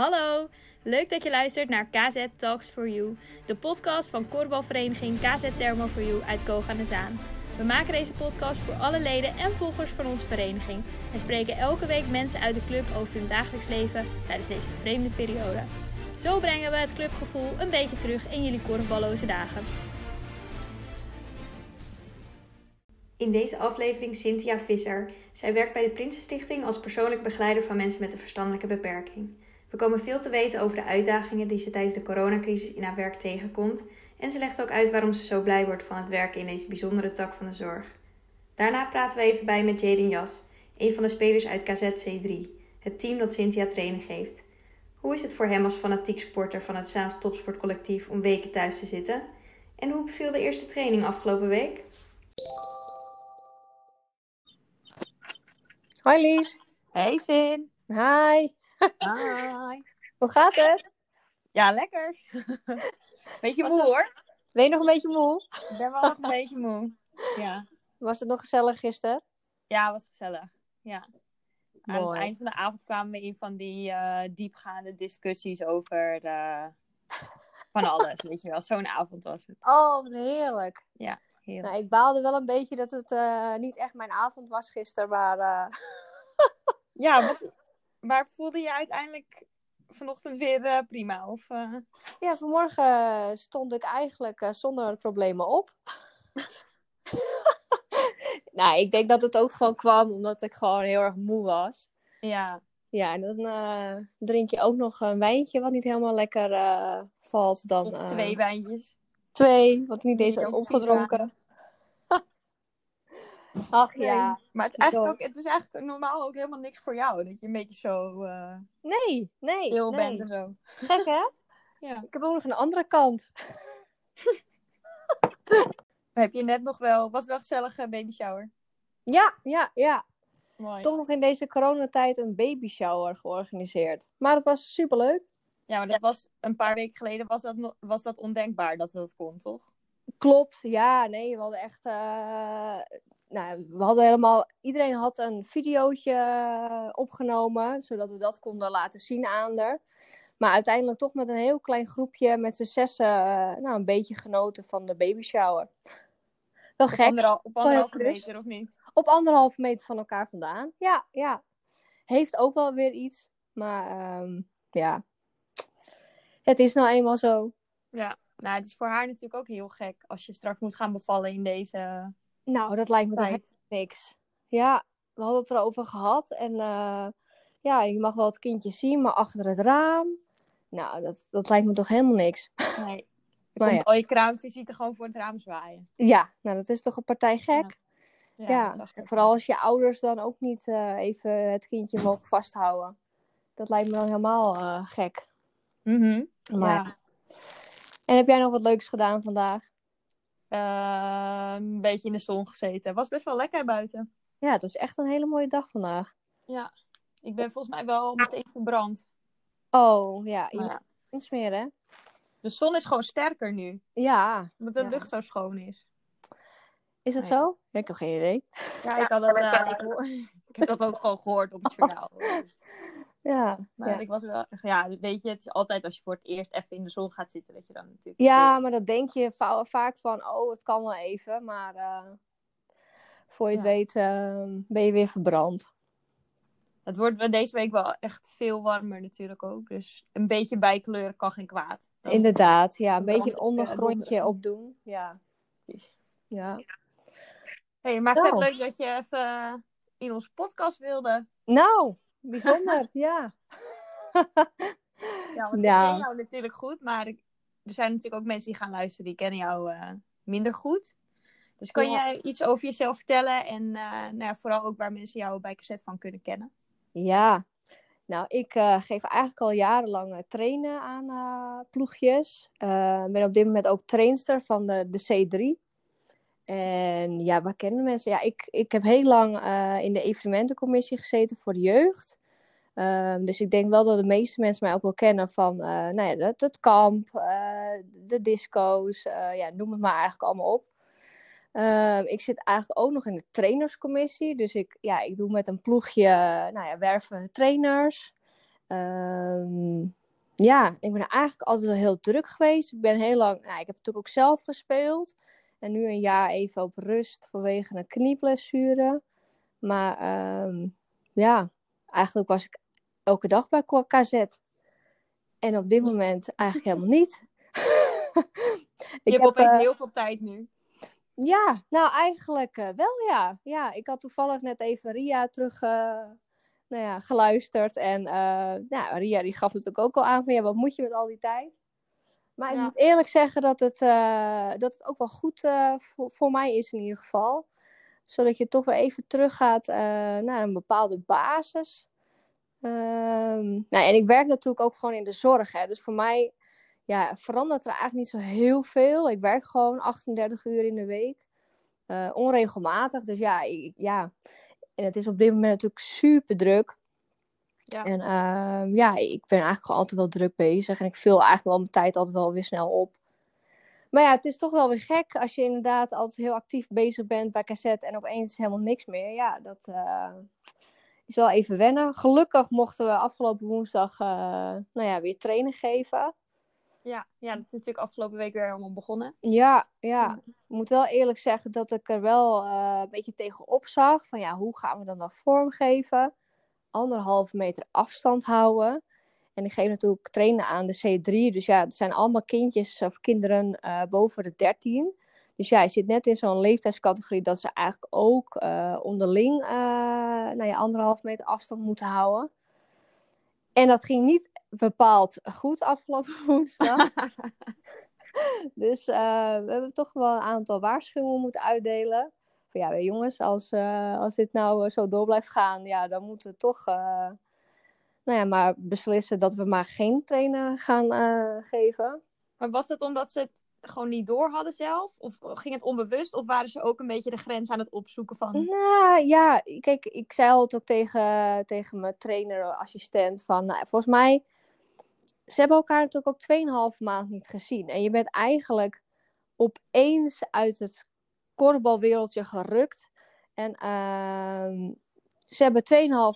Hallo, leuk dat je luistert naar KZ Talks for You, de podcast van korfbalvereniging KZ Thermo for You uit Koog aan de Zaan. We maken deze podcast voor alle leden en volgers van onze vereniging en spreken elke week mensen uit de club over hun dagelijks leven tijdens deze vreemde periode. Zo brengen we het clubgevoel een beetje terug in jullie korfballoze dagen. In deze aflevering Cynthia Visser. Zij werkt bij de Prinsenstichting als persoonlijk begeleider van mensen met een verstandelijke beperking. We komen veel te weten over de uitdagingen die ze tijdens de coronacrisis in haar werk tegenkomt. En ze legt ook uit waarom ze zo blij wordt van het werken in deze bijzondere tak van de zorg. Daarna praten we even bij met Jaden Jas, een van de spelers uit KZC3, het team dat Cynthia training geeft. Hoe is het voor hem als fanatiek sporter van het Zaans Topsportcollectief om weken thuis te zitten? En hoe beviel de eerste training afgelopen week? Hoi Lies. Hey Sin. Hi. Hi. Hoe gaat het? Ja, lekker. Beetje moe het- hoor. Ben je nog een beetje moe? Ik ben wel nog een beetje moe. Ja. Was het nog gezellig gisteren? Ja, was gezellig. Ja. Aan het eind van de avond kwamen we in van die eh, diepgaande discussies over eh, van alles, weet je wel. Zo'n avond was het. Oh, wat heerlijk. Heerlijk. Nou, ik baalde wel een beetje dat het eh, niet echt mijn avond was gisteren, maar Ja, wat, maar voelde je uiteindelijk vanochtend weer eh, prima? Of, eh? ja, vanmorgen stond ik eigenlijk eh, zonder problemen op. nou, ik denk dat het ook gewoon kwam omdat ik gewoon heel erg moe was. Ja. Ja, en dan eh, drink je ook nog een wijntje wat niet helemaal lekker eh, valt. Dan, Of eh, twee wijntjes. Twee, wat niet eens opgedronken. Ach Nee. ja, Maar het is, eigenlijk ook, het is eigenlijk normaal ook helemaal niks voor jou. Dat je een beetje zo eh nee, nee, heel nee. bent en zo. Gek hè? Ja. Ik heb ook nog een andere kant. Heb je net nog wel, was het wel een gezellige baby shower? Ja, ja, ja. Mooi. Toch nog in deze coronatijd een baby shower georganiseerd. Maar het was superleuk. Ja, maar dat was een paar weken geleden was dat, was dat ondenkbaar dat dat kon, toch? Klopt, ja, nee, we hadden echt. eh, nou, we hadden helemaal. Iedereen had een videootje eh, opgenomen, zodat we dat konden laten zien aan haar. Maar uiteindelijk toch met een heel klein groepje, met z'n zessen, eh, nou, een beetje genoten van de baby shower. Wel Op, gek. anderhal, op anderhalve meter of niet? Op anderhalve meter van elkaar vandaan. Ja, ja. Heeft ook wel weer iets. Maar ehm, ja. Het is nou eenmaal zo. Ja. Nou, het is voor haar natuurlijk ook heel gek als je straks moet gaan bevallen in deze Nou, dat lijkt me toch niks. Ja, we hadden het erover gehad. En eh, ja, je mag wel het kindje zien, maar achter het raam. Nou, dat, dat lijkt me toch helemaal niks. Nee. Maar komt ja. al je kraamvisite gewoon voor het raam zwaaien. Ja, nou, dat is toch een partij gek. Ja, en vooral als je ouders dan ook niet eh, even het kindje mogen vasthouden. Dat lijkt me dan helemaal eh, gek. Maar Ja. ja. En heb jij nog wat leuks gedaan vandaag? Eh, een beetje in de zon gezeten. Het was best wel lekker buiten. Ja, het was echt een hele mooie dag vandaag. Ja. Ik ben volgens mij wel meteen verbrand. Oh, ja. Ja. insmeren, hè? De zon is gewoon sterker nu. Ja. Omdat de Ja. lucht zo schoon is. Is dat zo? Ik heb geen idee. Ja, ik, had dat, eh, ik, heb dat ook gewoon gehoord op het journaal. Ja. Maar ja. ik was wel, ja, weet je, het is altijd als je voor het eerst even in de zon gaat zitten, dat je dan natuurlijk. Ja, maar dat denk je va- vaak van, oh, het kan wel even. Maar eh, voor je het Ja. weet ehm, ben je weer verbrand. Het wordt deze week wel echt veel warmer natuurlijk ook. Dus een beetje bijkleuren kan geen kwaad. Dan- Inderdaad, ja. Een beetje een het, eh, ondergrondje opdoen. Ja. ja. Hey, maar het is Nou. leuk dat je even in onze podcast wilde. Nou, bijzonder, ja. Ja, want ik ken jou natuurlijk goed, maar ik- er zijn natuurlijk ook mensen die gaan luisteren die kennen jou eh, minder goed. Dus kan jij iets over jezelf vertellen en eh, nou ja, vooral ook waar mensen jou bij Cassette van kunnen kennen? Ja, nou, ik eh, geef eigenlijk al jarenlang trainen aan ploegjes. Eh, ben op dit moment ook trainster van de, de C3. En ja, waar kennen mensen? Ja, ik, ik heb heel lang in de evenementencommissie gezeten voor de jeugd. Ehm, dus ik denk wel dat de meeste mensen mij ook wel kennen van eh, nou ja, het, kamp, eh, de disco's, eh, ja, noem het maar eigenlijk allemaal op. Ehm, ik zit eigenlijk ook nog in de trainerscommissie. Dus ik, ja, ik doe met een ploegje, nou ja, werven we trainers. Ehm, ja, ik ben eigenlijk altijd wel heel druk geweest. Ik ben heel lang, nou, ik heb natuurlijk ook zelf gespeeld. En nu een jaar even op rust vanwege een knieblessure. Maar ja, eigenlijk was ik elke dag bij KZ. En op dit moment eigenlijk helemaal niet. je hebt opeens uh, heel veel tijd nu. Ja, nou eigenlijk uh, wel ja. Ja, ik had toevallig net even Ria terug uh, nou ja, geluisterd. En nou, Ria die gaf natuurlijk ook al aan van ja, wat moet je met al die tijd? Maar ja. ik moet eerlijk zeggen dat het, dat het ook wel goed voor, voor mij is in ieder geval. Zodat je toch weer even teruggaat naar een bepaalde basis. Um, nou, en ik werk natuurlijk ook gewoon in de zorg. Hè. Dus voor mij ja, verandert er eigenlijk niet zo heel veel. Ik werk gewoon 38 uur in de week. Uh, onregelmatig. Dus ja, ik, ja, en het is op dit moment natuurlijk super druk. Ja. En uh, ja, ik ben eigenlijk gewoon altijd wel druk bezig. En ik vul eigenlijk wel mijn tijd altijd wel weer snel op. Maar ja, het is toch wel weer gek als je inderdaad altijd heel actief bezig bent bij cassette en opeens helemaal niks meer. Ja, dat uh, is wel even wennen. Gelukkig mochten we afgelopen woensdag uh, nou ja, weer trainen geven. Ja, ja, dat is natuurlijk afgelopen week weer allemaal begonnen. Ja, ja. Ik moet wel eerlijk zeggen dat ik er wel uh, een beetje tegenop zag. Van ja, hoe gaan we dan nog vormgeven? Anderhalve meter afstand houden. En ik geef natuurlijk trainen aan de C3. Dus ja, het zijn allemaal kindjes of kinderen uh, boven de 13. Dus ja, je zit net in zo'n leeftijdscategorie dat ze eigenlijk ook uh, onderling nou ja, anderhalve meter afstand moeten houden. En dat ging niet bepaald goed afgelopen woensdag. dus uh, we hebben toch wel een aantal waarschuwingen moeten uitdelen. Van ja, jongens, als, uh, als dit nou zo door blijft gaan, ja, dan moeten we toch uh, nou ja, maar beslissen dat we maar geen trainen gaan geven. Maar was het omdat ze het gewoon niet door hadden zelf? Of ging het onbewust? Of waren ze ook een beetje de grens aan het opzoeken van? Nou ja, kijk, ik zei altijd ook tegen, tegen mijn trainer, assistent, van nou, volgens mij, ze hebben elkaar natuurlijk ook 2,5 maand niet gezien. En je bent eigenlijk opeens uit het korfbalwereldje gerukt. En uh, ze hebben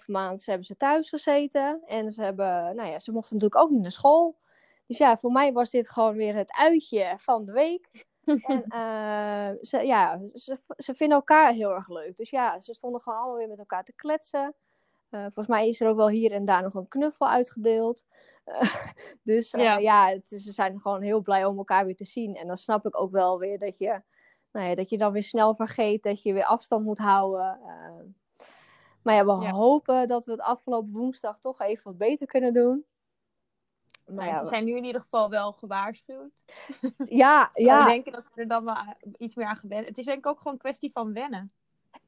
2,5 maand ze hebben ze thuis gezeten. En ze hebben, nou ja, ze mochten natuurlijk ook niet naar school. Dus ja, voor mij was dit gewoon weer het uitje van de week. en uh, ze, ja, ze, ze vinden elkaar heel erg leuk. Dus ja, ze stonden gewoon allemaal weer met elkaar te kletsen. Uh, volgens mij is er ook wel hier en daar nog een knuffel uitgedeeld. Uh, dus ja, ja het, ze zijn gewoon heel blij om elkaar weer te zien. En dan snap ik ook wel weer dat je, nou ja, dat je dan weer snel vergeet dat je weer afstand moet houden. Maar ja, we ja. hopen dat we het afgelopen woensdag toch even wat beter kunnen doen. Maar ja, ze zijn nu in ieder geval wel gewaarschuwd. Ja, ja. We denken dat ze er dan wel iets meer aan gewend Het is denk ik ook gewoon een kwestie van wennen.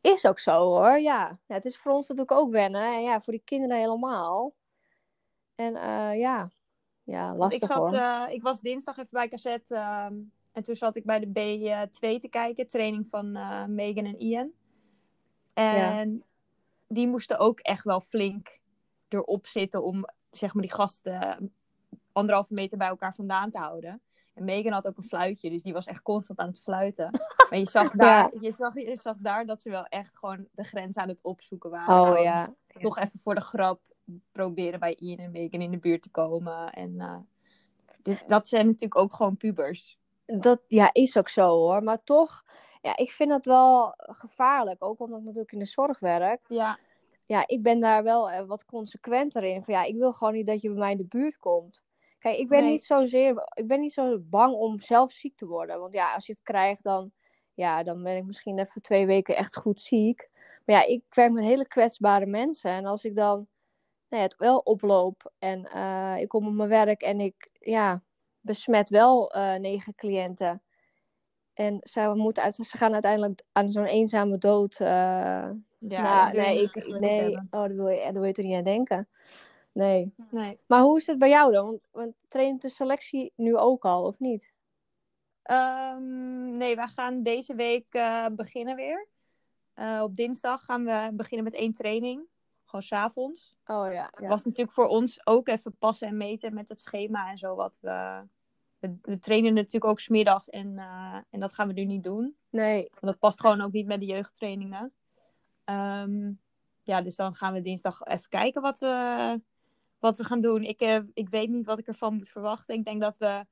Is ook zo hoor, ja. ja. Het is voor ons natuurlijk ook wennen. En ja, voor die kinderen helemaal. En uh, ja, ja, lastig ik zat, hoor. Uh, ik was dinsdag even bij Cassette. Uh, en toen zat ik bij de B2 te kijken. Training van Megan en Ian. En ja. Die moesten ook echt wel flink erop zitten om zeg maar die gasten anderhalve meter bij elkaar vandaan te houden. En Megan had ook een fluitje, dus die was echt constant aan het fluiten. Maar je zag daar, ja. je zag, je zag daar dat ze wel echt gewoon de grens aan het opzoeken waren. Oh ja. Toch even voor de grap proberen bij Ian en Megan in de buurt te komen. En uh, dit, dat zijn natuurlijk ook gewoon pubers. Dat ja, is ook zo hoor. Maar toch, ja, ik vind dat wel gevaarlijk. Ook omdat ik natuurlijk in de zorg werk. Ja. Ja, ik ben daar wel wat consequenter in. Van ja, ik wil gewoon niet dat je bij mij in de buurt komt. Kijk, ik ben, nee. niet zozeer, ik ben niet zo bang om zelf ziek te worden. Want ja, als je het krijgt, dan, ja, dan ben ik misschien even twee weken echt goed ziek. Maar ja, ik werk met hele kwetsbare mensen. En als ik dan nou ja, het wel oploop en uh, ik kom op mijn werk en ik ja, besmet wel uh, negen cliënten. En ze, moeten uit, ze gaan uiteindelijk aan zo'n eenzame dood. Uh, ja, nou, nee, ik, nee, oh, daar wil je, daar wil je toch niet aan denken. Nee. nee. Maar hoe is het bij jou dan? Want, want traint de selectie nu ook al, of niet? Um, nee, wij gaan deze week uh, beginnen weer. Uh, op dinsdag gaan we beginnen met één training. Gewoon s'avonds. Oh ja, ja. was natuurlijk voor ons ook even passen en meten met het schema en zo wat we... We, we trainen natuurlijk ook smiddags en, uh, en dat gaan we nu niet doen. Nee. Want dat past gewoon ook niet met de jeugdtrainingen. Um, ja, dus dan gaan we dinsdag even kijken wat we, wat we gaan doen. Ik, eh, ik weet niet wat ik ervan moet verwachten. Ik denk dat we een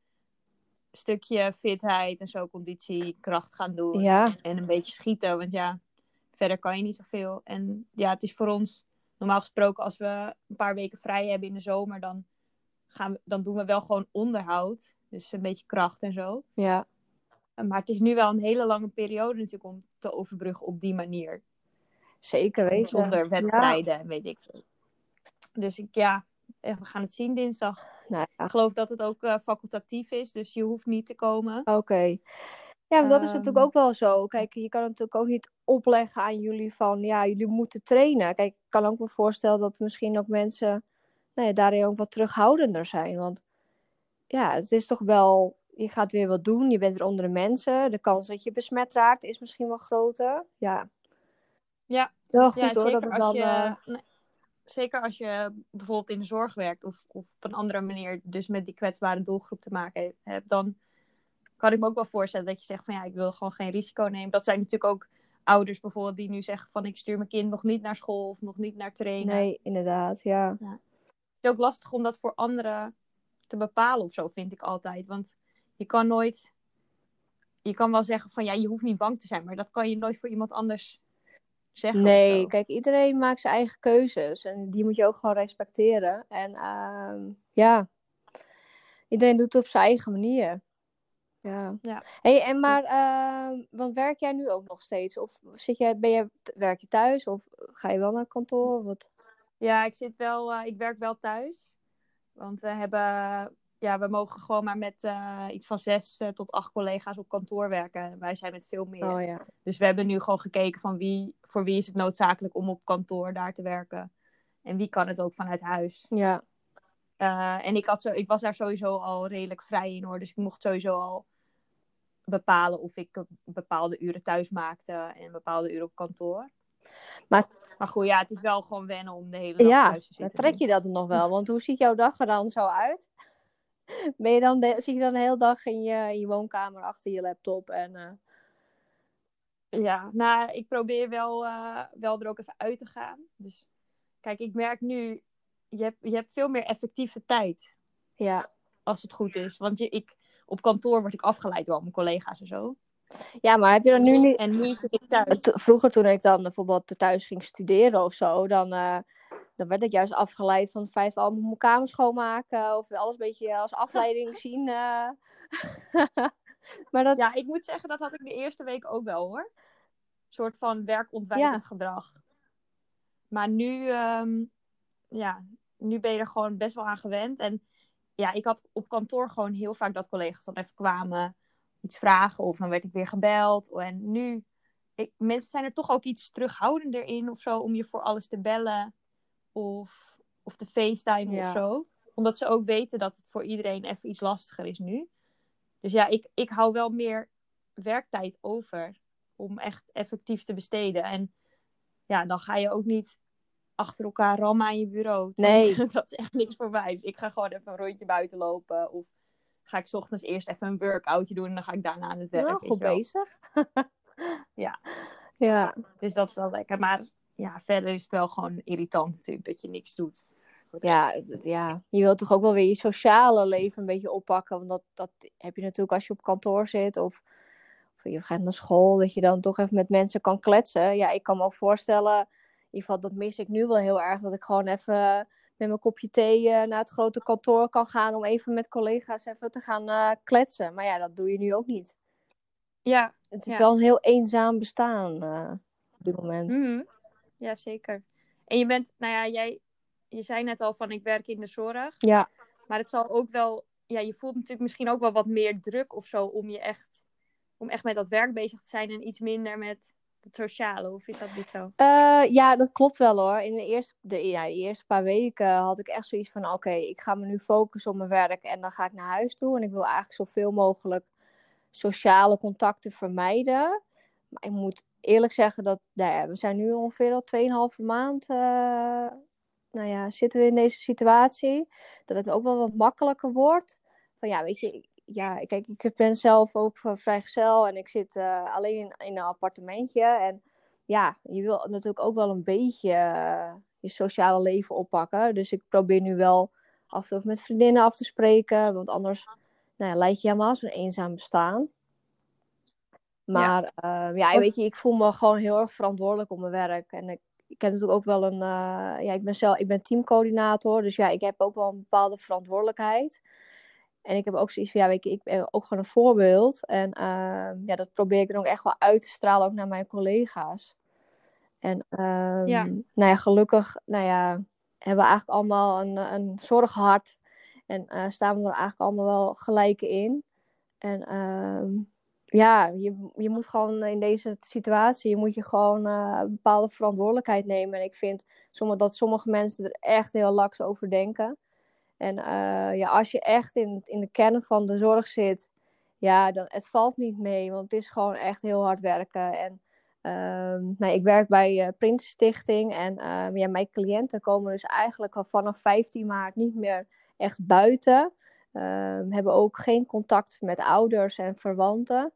stukje fitheid en zo, conditie, kracht gaan doen. Ja. En een beetje schieten, want ja, verder kan je niet zoveel. En ja, het is voor ons normaal gesproken als we een paar weken vrij hebben in de zomer, dan, gaan we, dan doen we wel gewoon onderhoud. Dus een beetje kracht en zo. Ja. Maar het is nu wel een hele lange periode natuurlijk om te overbruggen op die manier. Zeker weten. Zonder wedstrijden en weet ik veel. Dus ik, ja, eh, we gaan het zien dinsdag. Nou, ja. Ik geloof dat het ook eh, facultatief is, dus je hoeft niet te komen. Oké. Ja, maar dat is Ehm. natuurlijk ook wel zo. Kijk, je kan het natuurlijk ook niet opleggen aan jullie van, ja, jullie moeten trainen. Kijk, ik kan ook wel voorstellen dat misschien ook mensen nou ja, daarin ook wat terughoudender zijn. Want ja, het is toch wel, je gaat weer wat doen, je bent er onder de mensen. De kans dat je besmet raakt is misschien wel groter. Ja. Ja. Wel goed ja, hoor, dat zeker het als, dan... je, eh, nee, zeker als je bijvoorbeeld in de zorg werkt of, of op een andere manier dus met die kwetsbare doelgroep te maken he- hebt, dan kan ik me ook wel voorstellen dat je zegt van ja, ik wil gewoon geen risico nemen. Dat zijn natuurlijk ook ouders bijvoorbeeld die nu zeggen van ik stuur mijn kind nog niet naar school of nog niet naar trainen. Nee, inderdaad, ja. Het is ook lastig om dat voor anderen te bepalen of zo, vind ik altijd. Want je kan nooit. Je kan wel zeggen van ja, je hoeft niet bang te zijn, maar dat kan je nooit voor iemand anders zeggen. of Nee, kijk, iedereen maakt zijn eigen keuzes en die moet je ook gewoon respecteren. En ehm, ja, iedereen doet het op zijn eigen manier. Ja. Ja. Hey, en maar, ehm, want werk jij nu ook nog steeds? Of zit jij, ben je, werk je thuis of ga je wel naar kantoor? Wat? Ja, ik zit wel, eh, ik werk wel thuis. Want we hebben, ja, we mogen gewoon maar met eh, iets van zes eh, tot acht collega's op kantoor werken. Wij zijn met veel meer. Oh ja. Dus we hebben nu gewoon gekeken van wie, voor wie is het noodzakelijk om op kantoor daar te werken. En wie kan het ook vanuit huis. Ja, Eh, en ik, had zo, ik was daar sowieso al redelijk vrij in hoor. Dus ik mocht sowieso al bepalen of ik bepaalde uren thuis maakte en bepaalde uren op kantoor. Maar- maar goed, ja, het is wel gewoon wennen om de hele dag ja thuis te zitten. trek je dat nog wel. Want hoe ziet jouw dag er dan zo uit? Ben je dan de, zit je dan de hele dag in je, in je woonkamer achter je laptop en... eh, Ja, nou, ik probeer wel, eh, wel er ook even uit te gaan. Dus kijk, ik merk nu, je hebt, je hebt veel meer effectieve tijd ja. als het goed is. Want je, ik, op kantoor word ik afgeleid door al mijn collega's en zo. Ja, maar heb je dan nu niet... En nu zit ik thuis. Vroeger toen ik dan bijvoorbeeld thuis ging studeren of zo, dan, eh, dan werd ik juist afgeleid van het feit dat ik mijn kamer schoonmaken of alles een beetje als afleiding zien. eh. maar dat, Ja, ik moet zeggen, dat had ik de eerste week ook wel hoor. Een soort van werkontwijkend Ja. gedrag. Maar nu, ehm, ja, nu ben je er gewoon best wel aan gewend. En ja, ik had op kantoor gewoon heel vaak dat collega's dan even kwamen, iets vragen of dan werd ik weer gebeld. En nu, ik, mensen zijn er toch ook iets terughoudender in of zo om je voor alles te bellen of, of te facetimen Ja. of zo. Omdat ze ook weten dat het voor iedereen even iets lastiger is nu. Dus ja, ik, ik hou wel meer werktijd over om echt effectief te besteden. En ja, dan ga je ook niet achter elkaar rammen aan je bureau. Nee. Dat is echt niks voor mij. Dus ik ga gewoon even een rondje buiten lopen. Of ga ik 's ochtends eerst even een workoutje doen en dan ga ik daarna aan het werk. weet goed bezig. Ja. Ja, Dus dat is wel lekker. Maar ja, verder is het wel gewoon irritant natuurlijk dat je niks doet. Ja, ja, je wilt toch ook wel weer je sociale leven een beetje oppakken. Want dat, dat heb je natuurlijk als je op kantoor zit of, of je gaat naar school, dat je dan toch even met mensen kan kletsen. Ja, ik kan me ook voorstellen, in ieder geval dat mis ik nu wel heel erg, dat ik gewoon even met mijn kopje thee eh, naar het grote kantoor kan gaan om even met collega's even te gaan eh, kletsen. Maar ja, dat doe je nu ook niet. Ja, Het is Ja. wel een heel eenzaam bestaan eh, op dit moment. Mhm. Ja, zeker. En je bent, nou ja, jij, je zei net al van ik werk in de zorg. Ja, Maar het zal ook wel, ja, je voelt natuurlijk misschien ook wel wat meer druk of zo om je echt, om echt met dat werk bezig te zijn en iets minder met het sociale. Of is dat niet zo? Eh, ja, dat klopt wel hoor. In de eerste, de, ja, de eerste paar weken had ik echt zoiets van: oké, ik ga me nu focussen op mijn werk en dan ga ik naar huis toe. En ik wil eigenlijk zoveel mogelijk sociale contacten vermijden. Maar ik moet eerlijk zeggen dat nou ja, we zijn nu ongeveer al 2,5 maand. eh, nou ja, zitten we in deze situatie. Dat het ook wel wat makkelijker wordt. Van ja, weet je, ja, kijk, ik ben zelf ook eh, vrijgezel en ik zit eh, alleen in, in een appartementje. En ja, je wil natuurlijk ook wel een beetje, eh, je sociale leven oppakken. Dus ik probeer nu wel af en toe met vriendinnen af te spreken. Want anders nou ja, leid je helemaal zo'n eenzaam bestaan. Maar ja. Uh, ja, weet je, ik voel me gewoon heel erg verantwoordelijk op mijn werk. En ik, ik heb natuurlijk ook wel een. Ja, ik ben zelf, ik ben teamcoördinator. Dus ja, ik heb ook wel een bepaalde verantwoordelijkheid. En ik heb ook zoiets van, ja, weet je, ik ben ook gewoon een voorbeeld. En uh, ja, dat probeer ik dan ook echt wel uit te stralen, ook naar mijn collega's. En um, ja. nou ja, gelukkig, nou ja, hebben we eigenlijk allemaal een, een zorghart. En uh, staan we er eigenlijk allemaal wel gelijk in. En um, ja, je, je moet gewoon in deze situatie, je moet je gewoon uh, een bepaalde verantwoordelijkheid nemen. En ik vind sommige, dat sommige mensen er echt heel laks over denken. En uh, ja, als je echt in, in de kern van de zorg zit, ja, dan het valt niet mee. Want het is gewoon echt heel hard werken. En um, nou, ik werk bij uh, Prins Stichting. En uh, ja, mijn cliënten komen dus eigenlijk al vanaf 15 maart niet meer echt buiten. Um, hebben ook geen contact met ouders en verwanten.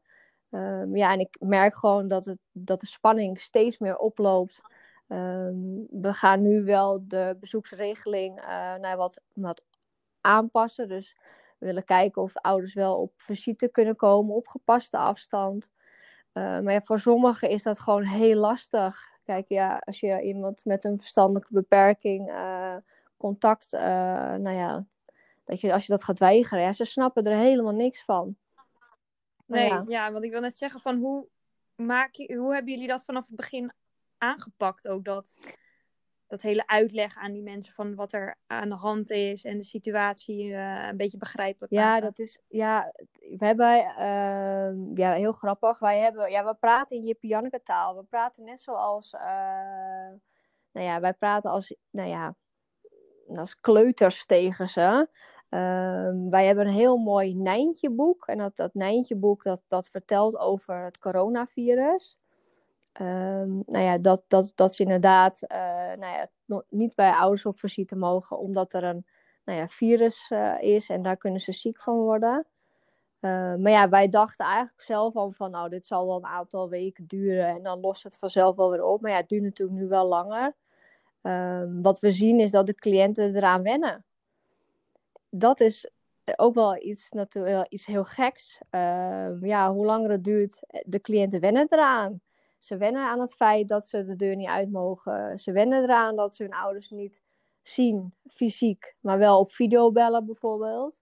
Ja, en ik merk gewoon dat, het, dat de spanning steeds meer oploopt. We gaan nu wel de bezoeksregeling uh, naar wat, wat aanpassen. Dus we willen kijken of ouders wel op visite kunnen komen op gepaste afstand. Uh, maar ja, voor sommigen is dat gewoon heel lastig. Kijk, ja, als je iemand met een verstandelijke beperking uh, contact, nou ja, dat je, als je dat gaat weigeren, ja, ze snappen er helemaal niks van. Nee, ja. ja. want ik wil net zeggen van hoe, maak je, hoe hebben jullie dat vanaf het begin aangepakt ook? Dat, dat hele uitleg aan die mensen van wat er aan de hand is en de situatie uh, een beetje begrijpelijk Ja, maken. dat is, ja, we hebben, uh, ja, heel grappig. Wij hebben, ja, we praten in Jippie Janneke taal. We praten net zoals, uh, nou ja, wij praten als, nou ja, als kleuters tegen ze. Um, wij hebben een heel mooi Nijntje-boek. En dat, dat Nijntje-boek dat, dat vertelt over het coronavirus. Um, nou ja, dat, dat, dat ze inderdaad uh, nou ja, niet bij ouders op visite mogen, omdat er een nou ja, virus uh, is en daar kunnen ze ziek van worden. Uh, maar ja, wij dachten eigenlijk zelf al van, nou, dit zal wel een aantal weken duren en dan lost het vanzelf wel weer op. Maar ja, het duurt natuurlijk nu wel langer. Um, wat we zien is dat de cliënten eraan wennen dat is ook wel iets, natuurlijk, iets heel geks. Ja, hoe langer het duurt, de cliënten wennen eraan. Ze wennen aan het feit dat ze de deur niet uit mogen. Ze wennen eraan dat ze hun ouders niet zien, fysiek, maar wel op video bellen bijvoorbeeld.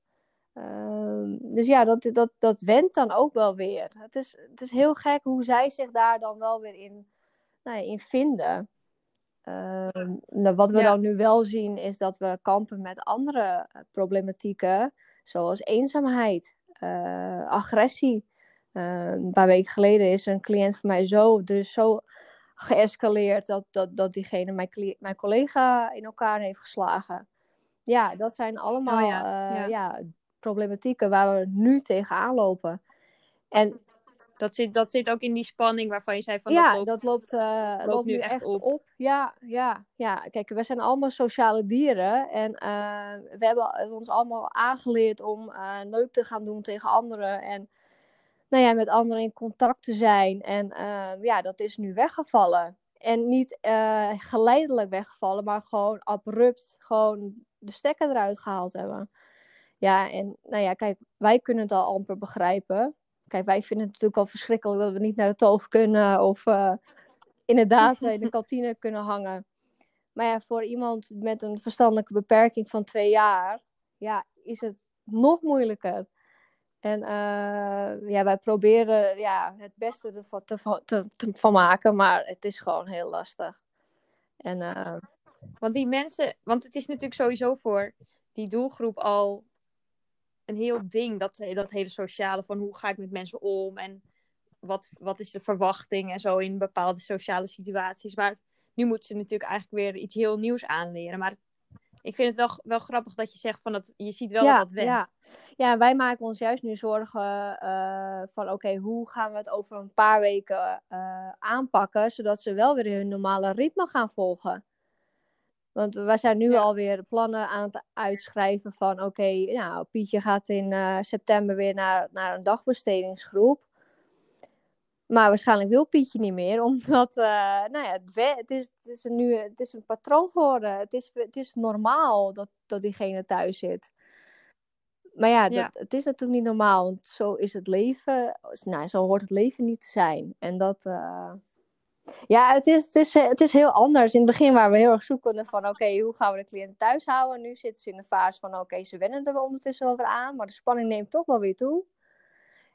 Uh, dus ja, dat, dat, dat went dan ook wel weer. Het is, het is heel gek hoe zij zich daar dan wel weer in, nou ja, in vinden. Nou, wat we ja. dan nu wel zien is dat we kampen met andere eh, problematieken, zoals eenzaamheid, uh, agressie. Uh, een paar weken geleden is een cliënt van mij zo, dus zo geëscaleerd dat, dat, dat diegene mijn, mijn collega in elkaar heeft geslagen. Ja, dat zijn allemaal oh ja. Ja. ja. problematieken waar we nu tegenaan lopen. En dat zit, dat zit ook in die spanning waarvan je zei van ja, dat loopt, dat loopt, uh, loopt, loopt nu echt op. op. Ja, ja, ja. Kijk, we zijn allemaal sociale dieren. En uh, we hebben ons allemaal aangeleerd om uh, leuk te gaan doen tegen anderen. En nou ja, met anderen in contact te zijn. En ja, dat is nu weggevallen. En niet geleidelijk weggevallen, maar gewoon abrupt gewoon de stekker eruit gehaald hebben. Ja, en nou ja, kijk, wij kunnen het al amper begrijpen. Kijk, wij vinden het natuurlijk al verschrikkelijk dat we niet naar de toog kunnen of uh, inderdaad in de kantine kunnen hangen. Maar ja, voor iemand met een verstandelijke beperking van twee jaar, ja, is het nog moeilijker. En uh, ja, wij proberen ja, het beste ervan te, te, van maken, maar het is gewoon heel lastig. En, uh... Want die mensen, want het is natuurlijk sowieso voor die doelgroep al een heel ding, dat, dat hele sociale van hoe ga ik met mensen om en wat, wat is de verwachting en zo in bepaalde sociale situaties. Maar nu moeten ze natuurlijk eigenlijk weer iets heel nieuws aanleren. Maar ik vind het wel, wel grappig dat je zegt van dat je ziet wel ja, dat went. Ja. ja, wij maken ons juist nu zorgen uh, van oké, hoe gaan we het over een paar weken uh, aanpakken, zodat ze wel weer hun normale ritme gaan volgen. Want wij zijn nu ja. alweer plannen aan het uitschrijven van oké, okay, nou, Pietje gaat in uh, september weer naar, naar een dagbestedingsgroep. Maar waarschijnlijk wil Pietje niet meer, omdat uh, nou ja, het, is, het, is een nu, het is een patroon geworden. Het is, het is normaal dat, dat diegene thuis zit. Maar ja, dat, het is natuurlijk niet normaal, want zo is het leven. Nou, zo hoort het leven niet te zijn. En dat. Uh... Ja, het is, het, is, het is heel anders. In het begin waren we heel erg zoekende van: oké, hoe gaan we de cliënten thuis houden? Nu zitten ze in de fase van: oké, ze wennen er ondertussen wel weer aan, maar de spanning neemt toch wel weer toe.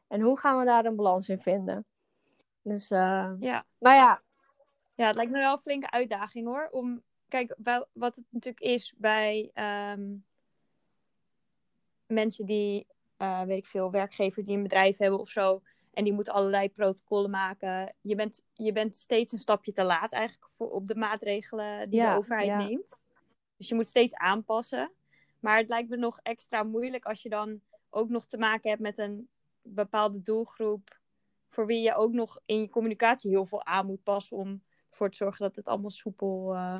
En hoe gaan we daar een balans in vinden? Dus, uh... ja. Maar ja. Ja, het lijkt me wel een flinke uitdaging hoor. Om, kijk, wat het natuurlijk is bij. Um mensen die, uh, weet ik veel, werkgevers die een bedrijf hebben of zo. En die moeten allerlei protocollen maken. Je bent, je bent steeds een stapje te laat eigenlijk voor, op de maatregelen die de overheid neemt. Dus je moet steeds aanpassen. Maar het lijkt me nog extra moeilijk als je dan ook nog te maken hebt met een bepaalde doelgroep. Voor wie je ook nog in je communicatie heel veel aan moet passen om ervoor te zorgen dat het allemaal soepel uh,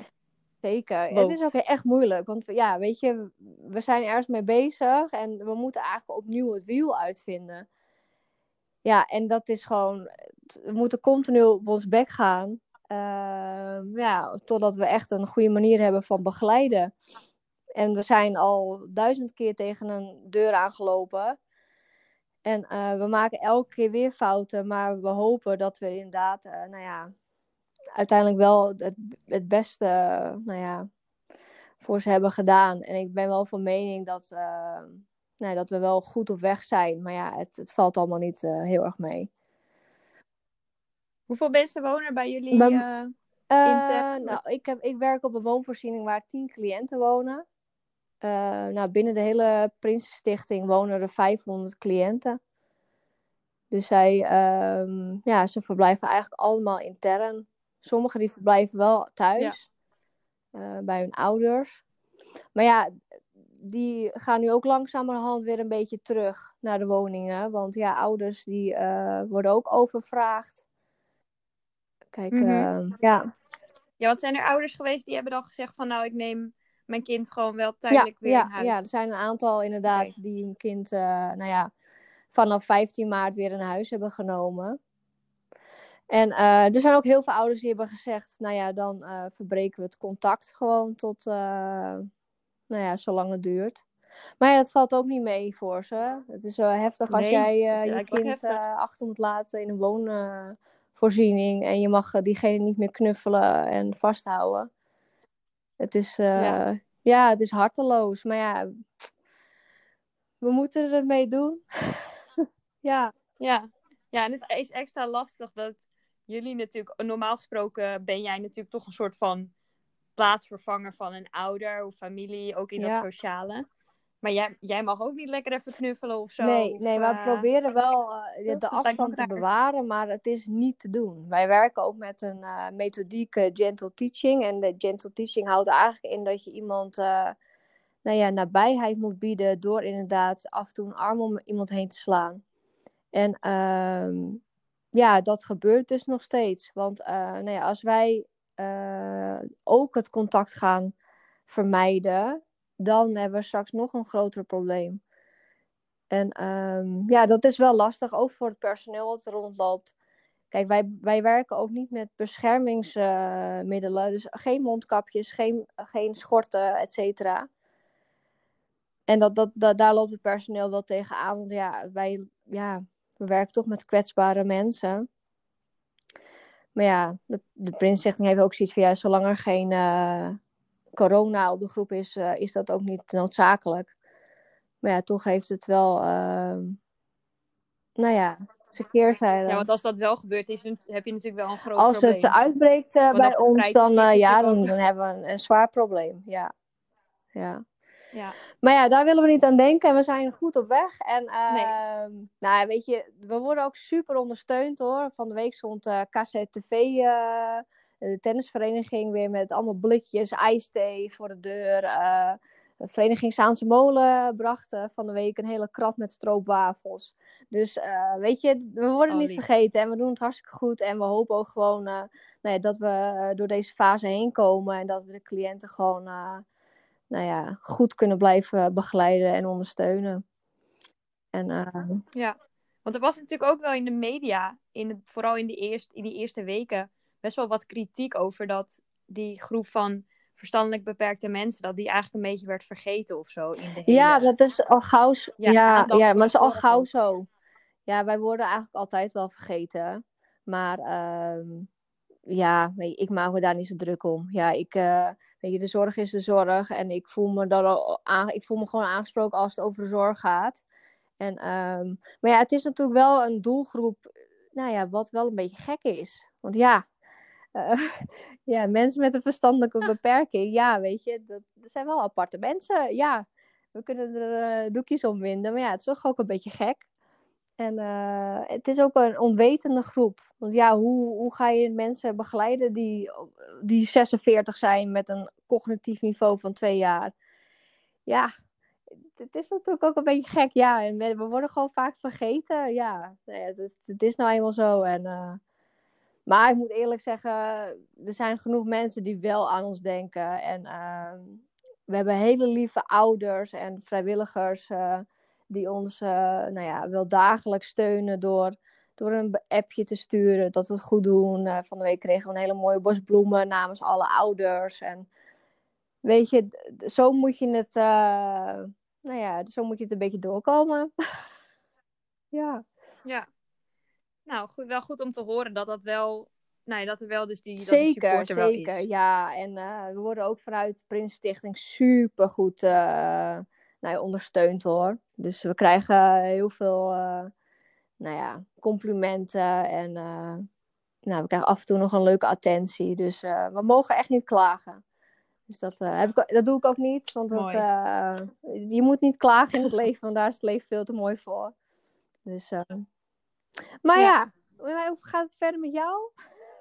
Zeker. Het is ook echt moeilijk. Want ja, weet je, we zijn ergens mee bezig en we moeten eigenlijk opnieuw het wiel uitvinden. Ja, en dat is gewoon, we moeten continu op ons bek gaan. Uh, ja, totdat we echt een goede manier hebben van begeleiden. En we zijn al duizend keer tegen een deur aangelopen. En uh, we maken elke keer weer fouten, maar we hopen dat we inderdaad, uh, nou ja, uiteindelijk wel het, het beste nou ja, voor ze hebben gedaan. En ik ben wel van mening dat, uh, nee, dat we wel goed op weg zijn. Maar ja, het, het valt allemaal niet heel erg mee. Hoeveel mensen wonen bij jullie? Bij, nou, ik, heb, ik werk op een woonvoorziening waar tien cliënten wonen. Nou, binnen de hele Prinsenstichting wonen er 500 cliënten. Dus zij, um, ja, ze verblijven eigenlijk allemaal intern. Sommigen die verblijven wel thuis eh, bij hun ouders. Maar ja, die gaan nu ook langzamerhand weer een beetje terug naar de woningen. Want ja, ouders die uh, worden ook overvraagd. Kijk, mm -hmm. ja. Ja, want zijn er ouders geweest die hebben dan gezegd van nou, ik neem mijn kind gewoon wel tijdelijk weer ja, in huis? Ja, er zijn een aantal inderdaad die een kind, uh, nou ja, vanaf 15 maart weer in huis hebben genomen. En uh, er zijn ook heel veel ouders die hebben gezegd, nou ja, dan uh, verbreken we het contact gewoon tot, nou ja, zolang het duurt. Maar ja, dat valt ook niet mee voor ze. Het is wel heftig als Nee, jij je kind achter moet laten in een woonvoorziening en je mag diegene niet meer knuffelen en vasthouden. Het is, Ja. ja. ja, het is harteloos. Maar ja, we moeten er het mee doen. ja. Ja. ja, en het is extra lastig dat jullie natuurlijk, normaal gesproken ben jij natuurlijk toch een soort van plaatsvervanger van een ouder of familie, ook in dat Ja. sociale. Maar jij, jij mag ook niet lekker even knuffelen of zo. Nee, of, nee, we eh, proberen wel eh, de- afstand te bewaren, maar het is niet te doen. Wij werken ook met een eh, methodiek eh, gentle teaching. En de gentle teaching houdt eigenlijk in dat je iemand nou ja, nabijheid moet bieden door inderdaad af en toe een arm om iemand heen te slaan. En ehm, ja, dat gebeurt dus nog steeds. Want nou ja, als wij ook het contact gaan vermijden, dan hebben we straks nog een groter probleem. En ehm, ja, dat is wel lastig, ook voor het personeel dat er rondloopt. Kijk, wij, wij werken ook niet met beschermingsmiddelen. dus geen mondkapjes, geen, geen schorten, et cetera. En dat, dat, dat, daar loopt het personeel wel tegenaan. Want ja, wij ja, we werken toch met kwetsbare mensen. Maar ja, de, de Prinsstichting heeft ook zoiets van... Ja, zolang er geen eh, corona op de groep is, eh, is dat ook niet noodzakelijk. Maar ja, toch heeft het wel... ehm, nou ja, zijn keerzijde. Ja, want als dat wel gebeurt, is, heb je natuurlijk wel een groot Als probleem. het uitbreekt eh, bij ons, dan, eh, ja, dan, dan hebben we een, een zwaar probleem. Ja. ja. Ja. Maar ja, daar willen we niet aan denken en we zijn goed op weg. En Nee. ehm, nou weet je, we worden ook super ondersteund hoor. Van de week stond KZTV, de tennisvereniging, weer met allemaal blikjes ijsthee voor de deur. Eh, de vereniging Zaanse Molen bracht eh, van de week een hele krat met stroopwafels. Dus eh, weet je, we worden Oh, niet vergeten en we doen het hartstikke goed. En we hopen ook gewoon nou ja, dat we door deze fase heen komen en dat we de cliënten gewoon nou ja, goed kunnen blijven begeleiden en ondersteunen. En ja. Want er was natuurlijk ook wel in de media, in het, vooral in, die eerst, in die eerste weken, best wel wat kritiek over dat die groep van verstandelijk beperkte mensen, dat die eigenlijk een beetje werd vergeten of zo. In de hele... Ja, dat is al gauw. zo- Ja, Ja, maar dat is al gauw zo. Ja, wij worden eigenlijk altijd wel vergeten. Maar ehm, ja, ik maak me daar niet zo druk om. Ja, ik, eh, weet je, de zorg is de zorg. En ik voel me, dan al aan, ik voel me gewoon aangesproken als het over de zorg gaat. En, ehm, maar ja, het is natuurlijk wel een doelgroep, nou ja, wat wel een beetje gek is. Want ja, eh, ja mensen met een verstandelijke beperking, ja, weet je, dat, dat zijn wel aparte mensen. Ja, we kunnen er eh, doekjes om winden, maar ja, het is toch ook een beetje gek. En eh, het is ook een onwetende groep. Want ja, hoe, hoe ga je mensen begeleiden die, die 46 zijn met een cognitief niveau van twee jaar? Ja, het is natuurlijk ook een beetje gek. Ja, en we worden gewoon vaak vergeten. Ja, nou ja, het, het is nou eenmaal zo. En, maar ik moet eerlijk zeggen, er zijn genoeg mensen die wel aan ons denken. En ehm, we hebben hele lieve ouders en vrijwilligers eh, die ons eh, nou ja, wel dagelijks steunen door, door een appje te sturen dat we het goed doen. Eh, van de week kregen we een hele mooie bos bloemen namens alle ouders. En weet je, zo moet je het, nou ja, zo moet je het een beetje doorkomen. ja. Ja. Nou, goed, wel goed om te horen dat dat wel, ja, dat er wel dus die, dat die Zeker, er wel zeker. is. Ja, en eh, we worden ook vanuit de Prinsenstichting super goed nou ja, ondersteund hoor. Dus we krijgen heel veel eh, nou ja, complimenten en eh, nou, we krijgen af en toe nog een leuke attentie. Dus eh, we mogen echt niet klagen. Dus dat, eh, heb ik, dat doe ik ook niet, want dat, eh, je moet niet klagen in het leven, want daar is het leven veel te mooi voor. Dus, eh, maar Ja. ja, hoe gaat het verder met jou?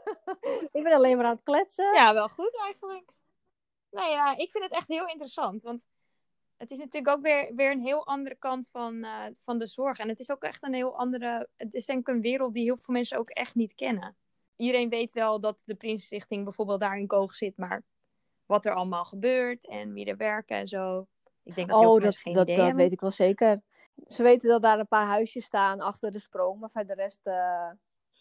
ik ben alleen maar aan het kletsen. Ja, wel goed eigenlijk. Nou ja, ik vind het echt heel interessant. Want het is natuurlijk ook weer, weer een heel andere kant van, eh, van de zorg. En het is ook echt een heel andere. Het is denk ik een wereld die heel veel mensen ook echt niet kennen. Iedereen weet wel dat de Prinsenstichting bijvoorbeeld daar in Koog zit, maar wat er allemaal gebeurt en wie er werken en zo. Ik denk dat heel Oh, veel dat, geen dat, idee dat weet ik wel zeker. Ze weten dat daar een paar huisjes staan achter de sprong, maar voor de rest... eh,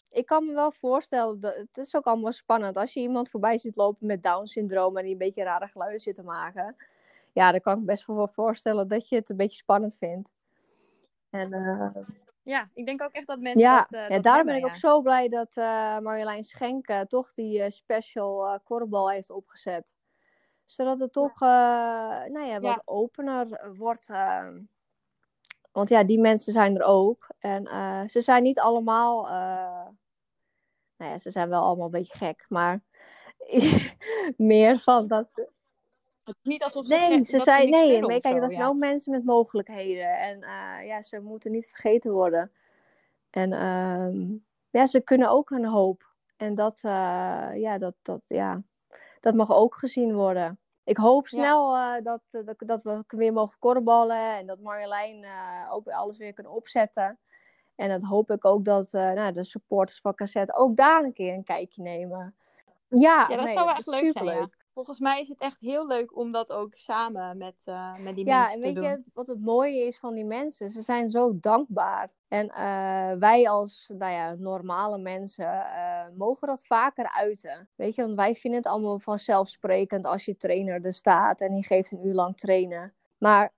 Ik kan me wel voorstellen, dat, het is ook allemaal spannend. Als je iemand voorbij ziet lopen met Down-syndroom en die een beetje rare geluiden zit te maken. Ja, dan kan ik me best wel voorstellen dat je het een beetje spannend vindt. En, eh, Ja, ik denk ook echt dat mensen ja, dat, eh, ja dat daarom hebben, ben ik ja. ook zo blij dat Marjolein Schenk toch die special korfbal heeft opgezet. Zodat het toch nou ja, wat opener wordt. Want ja, die mensen zijn er ook. En eh, ze zijn niet allemaal. eh, nou ja, ze zijn wel allemaal een beetje gek, maar meer van dat. Niet alsof ze, Nee, ze zijn, nee, maar kijk, zo, dat ja. zijn ook mensen met mogelijkheden. En eh, ja, ze moeten niet vergeten worden. En ehm, ja, ze kunnen ook een hoop. En dat, ja, dat, dat, ja, dat mag ook gezien worden. Ik hoop Ja. snel eh, dat, dat, dat we weer mogen korrelballen. En dat Marjolein eh, ook weer alles weer kunnen opzetten. En dat hoop ik ook dat eh, nou, de supporters van Cassette ook daar een keer een kijkje nemen. Ja, Ja, dat nee, zou wel echt leuk zijn. Ja. Volgens mij is het echt heel leuk om dat ook samen met, eh, met die Ja, mensen en te weet doen. je wat het mooie is van die mensen? Ze zijn zo dankbaar. En eh, wij als nou ja, normale mensen eh, mogen dat vaker uiten. Weet je, want wij vinden het allemaal vanzelfsprekend als je trainer er staat en die geeft een uur lang trainen. Maar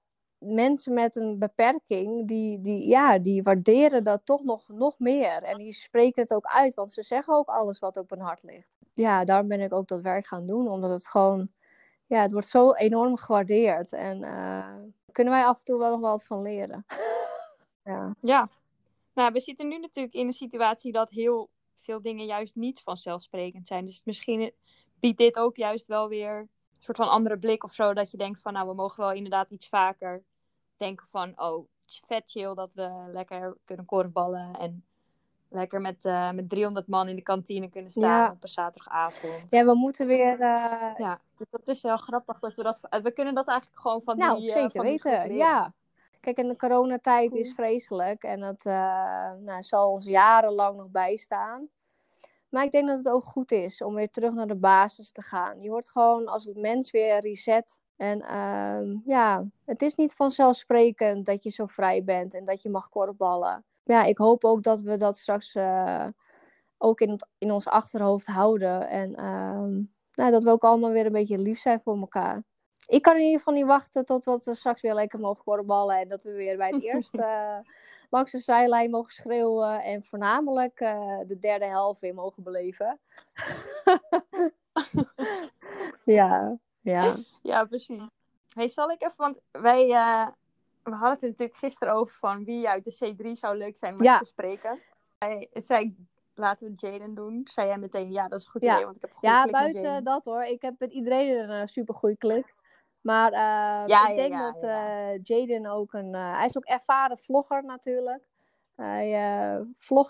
mensen met een beperking, die, die, ja, die waarderen dat toch nog, nog meer. En die spreken het ook uit, want ze zeggen ook alles wat op hun hart ligt. Ja, daarom ben ik ook dat werk gaan doen, omdat het gewoon ja, het wordt zo enorm gewaardeerd. En eh kunnen wij af en toe wel nog wat van leren. ja. Ja. Nou, we zitten nu natuurlijk in een situatie dat heel veel dingen juist niet vanzelfsprekend zijn. Dus misschien biedt dit ook juist wel weer een soort van andere blik of zo. Dat je denkt van, nou, we mogen wel inderdaad iets vaker denken van, oh, vet chill dat we lekker kunnen korfballen. En lekker met, eh, met 300 man in de kantine kunnen staan Ja. op een zaterdagavond. ja, we moeten weer. eh, Ja, dus dat is wel grappig dat we dat... We kunnen dat eigenlijk gewoon van nou, die, eh, zeker weten. Ja. Kijk, en de coronatijd is vreselijk. En dat eh, nou, zal ons jarenlang nog bijstaan. Maar ik denk dat het ook goed is om weer terug naar de basis te gaan. Je wordt gewoon als mens weer reset. En ehm, ja, het is niet vanzelfsprekend dat je zo vrij bent en dat je mag korfballen. ja, ik hoop ook dat we dat straks eh, ook in, het- in ons achterhoofd houden. En ehm, nou, dat we ook allemaal weer een beetje lief zijn voor elkaar. Ik kan in ieder geval niet wachten tot we straks weer lekker mogen korfballen. En dat we weer bij het eerst eh, langs de zijlijn mogen schreeuwen. En voornamelijk eh, de derde helft weer mogen beleven. ja, ja. Ja, precies. Hey, zal ik even, want wij eh, we hadden het er natuurlijk gisteren over van wie uit de C3 zou leuk zijn om Ja. te spreken. Hij zei, laten we Jaden doen. Zei jij meteen, ja, dat is een goed Ja. idee, want ik heb een goede Ja, klik buiten dat hoor. Ik heb met iedereen een uh, super goede klik. Maar eh, Ja, ik denk dat ja. eh, Jaden ook een. eh, hij is ook ervaren vlogger natuurlijk. Hij eh eh,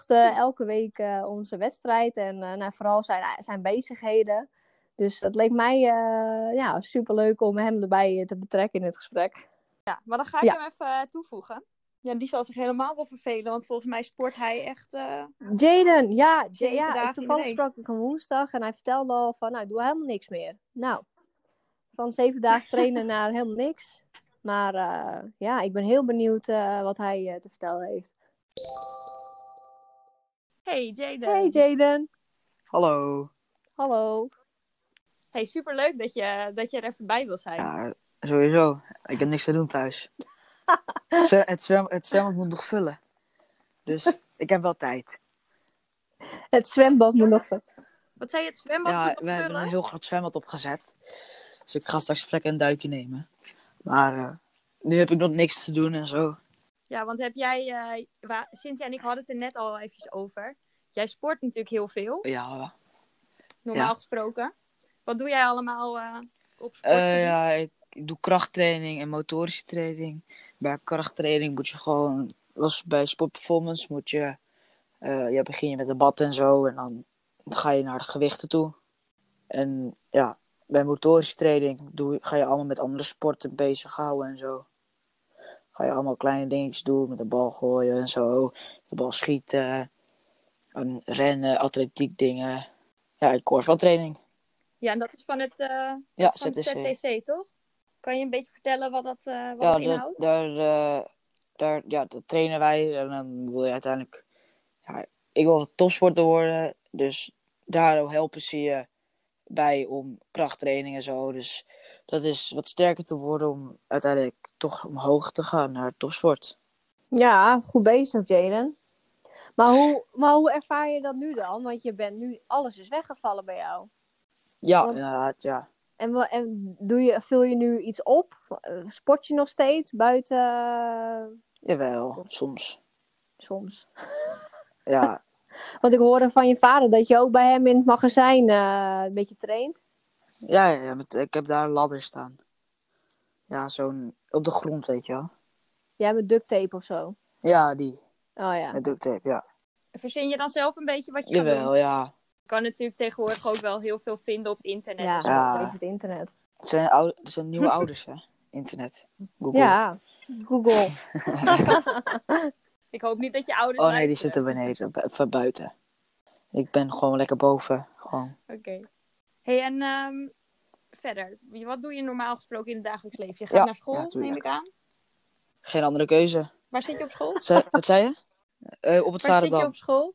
Precies. elke week eh, onze wedstrijd en eh, nou, vooral zijn, zijn bezigheden. Dus het leek mij eh ja, super leuk om hem erbij eh, te betrekken in het gesprek. Ja, maar dan ga ik Ja. hem even eh, toevoegen. Ja, die zal zich helemaal wel vervelen, want volgens mij sport hij echt... eh, Jaden, ja, ja toevallig sprak ik hem woensdag en hij vertelde al van, nou, ik doe helemaal niks meer. Nou, van zeven dagen trainen naar helemaal niks. Maar eh, ja, ik ben heel benieuwd eh, wat hij te vertellen heeft. Hey Jaden. Hey Jaden, Hallo. hallo. Hey, superleuk dat je, dat je er even bij wil zijn. Ja, sowieso. Ik heb niks te doen thuis. het, zwem, het, zwem, het zwembad moet nog vullen. Dus ik heb wel tijd. Het zwembad moet nog... Wat zei je, het zwembad Ja, moet nog we hebben vullen? een heel groot zwembad opgezet. Dus ik ga straks lekker een duikje nemen. Maar eh, nu heb ik nog niks te doen en zo. Ja, want heb jij... eh, wa- Cynthia en ik hadden het er net al eventjes over. Jij sport natuurlijk heel veel, Ja, normaal Ja. gesproken. Wat doe jij allemaal eh, op sport? Eh, ja ik, doe krachttraining en motorische training. Bij krachttraining moet je gewoon, was bij sportperformance moet je, eh ja, begin je met de bad en zo en dan ga je naar de gewichten toe. En ja, bij motorische training doe, ga je allemaal met andere sporten bezighouden en zo. Ga je allemaal kleine dingetjes doen, met de bal gooien en zo, de bal schieten, en rennen, atletiek dingen. Ja, en korfbaltraining. Ja, en dat is van het, eh, Ja, van het ZTC. ZTC, toch? Kan je een beetje vertellen wat dat eh, wat ja, het dat- inhoudt? daar, eh, daar, ja, dat trainen wij. En dan wil je uiteindelijk... Ja, ik wil topsporter worden. Dus daar helpen ze je bij om krachttraining en zo. Dus dat is wat sterker te worden om uiteindelijk toch omhoog te gaan naar topsport. Ja, goed bezig Jaden. Maar hoe, maar hoe ervaar je dat nu dan? Want je bent nu, alles is weggevallen bij jou. Ja, Want- inderdaad, ja. En, en doe je, vul je nu iets op? Sport je nog steeds buiten? Jawel, soms. soms. Ja, Want ik hoorde van je vader dat je ook bij hem in het magazijn eh, een beetje traint. ja, ja, ik heb daar een ladder staan. Ja, zo'n... Op de grond, weet je wel. Ja, met duct tape of zo. Ja, die. Oh ja. Met duct tape, ja. Verzin je dan zelf een beetje wat je gaat doen? Jawel, ja. Kan natuurlijk tegenwoordig ook wel heel veel vinden op internet. Ja. Ja. even het internet. Het zijn, oude, het zijn nieuwe ouders, hè? Internet. Google. Ja, Google. Ik hoop niet dat je ouders Oh nee, die zitten beneden, van buiten. Ik ben gewoon lekker boven. Gewoon. Oké. hey, en ehm, verder, wat doe je normaal gesproken in het dagelijks leven? Je gaat Ja, naar school, ja, neem ik aan. Geen andere keuze. Waar zit je op school? Wat zei, wat zei je? Eh, op het Waar zit je op school?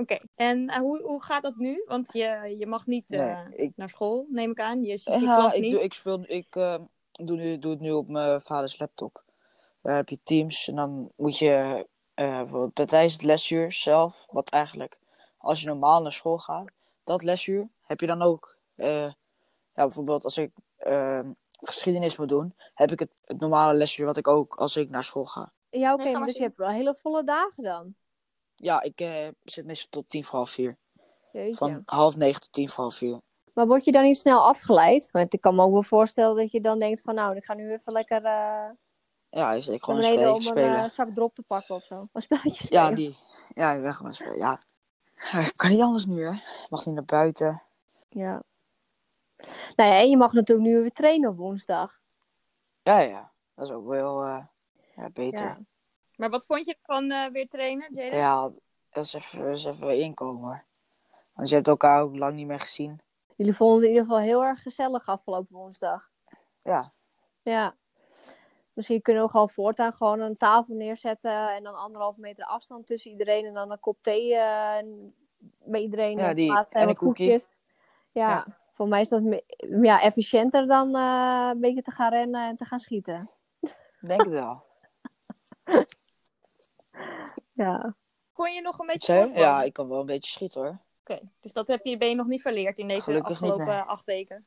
Oké. En eh, hoe, hoe gaat dat nu? Want je, je mag niet eh, Nee, ik, naar school, neem ik aan. Je ziet je ja, klas ik, niet. doe, ik, speel, ik eh, doe, nu, doe het nu op mijn vaders laptop. Daar heb je teams en dan moet je eh, bijvoorbeeld tijdens het lesuur zelf, wat eigenlijk als je normaal naar school gaat, dat lesuur heb je dan ook. eh, ja, bijvoorbeeld als ik eh, geschiedenis moet doen, heb ik het, het normale lesuur wat ik ook als ik naar school ga. Ja, oké, Nee, maar dus je hebt wel hele volle dagen dan. Ja, ik eh, zit meestal tot tien voor half vier. Jeetje. Van half negen tot tien voor half vier. Maar word je dan niet snel afgeleid? Want ik kan me ook wel voorstellen dat je dan denkt van nou, ik ga nu even lekker eh Ja, is ik gewoon een spelletje om een spelen. eh, zak drop te pakken of zo. Een spelletje spelen. Ja, die. Ja, ik ben gewoon spelen. Ja. Kan niet anders nu, hè? Mag niet naar buiten. Ja. Nou ja, en je mag natuurlijk nu weer trainen op woensdag. Ja, ja. Dat is ook wel ja, beter. Ja. Maar wat vond je van eh, weer trainen, Jaden? Ja, dat is even, dat is even inkomen hoor. Want je hebt elkaar ook lang niet meer gezien. Jullie vonden het in ieder geval heel erg gezellig afgelopen woensdag. Ja, Ja. Misschien kunnen we gewoon voortaan gewoon een tafel neerzetten en dan anderhalf meter afstand tussen iedereen en dan een kop thee eh, bij iedereen Ja, in die- plaats van en wat een koekje. koekjes. Ja, Ja. voor mij is dat ja, efficiënter dan eh, een beetje te gaan rennen en te gaan schieten. Ik denk het wel. Ja. Kon je nog een beetje voorkomen? Ja, ik kan wel een beetje schieten hoor. Oké, dus dat heb je, ben je nog niet verleerd in deze Gelukkig niet, afgelopen nee. acht weken.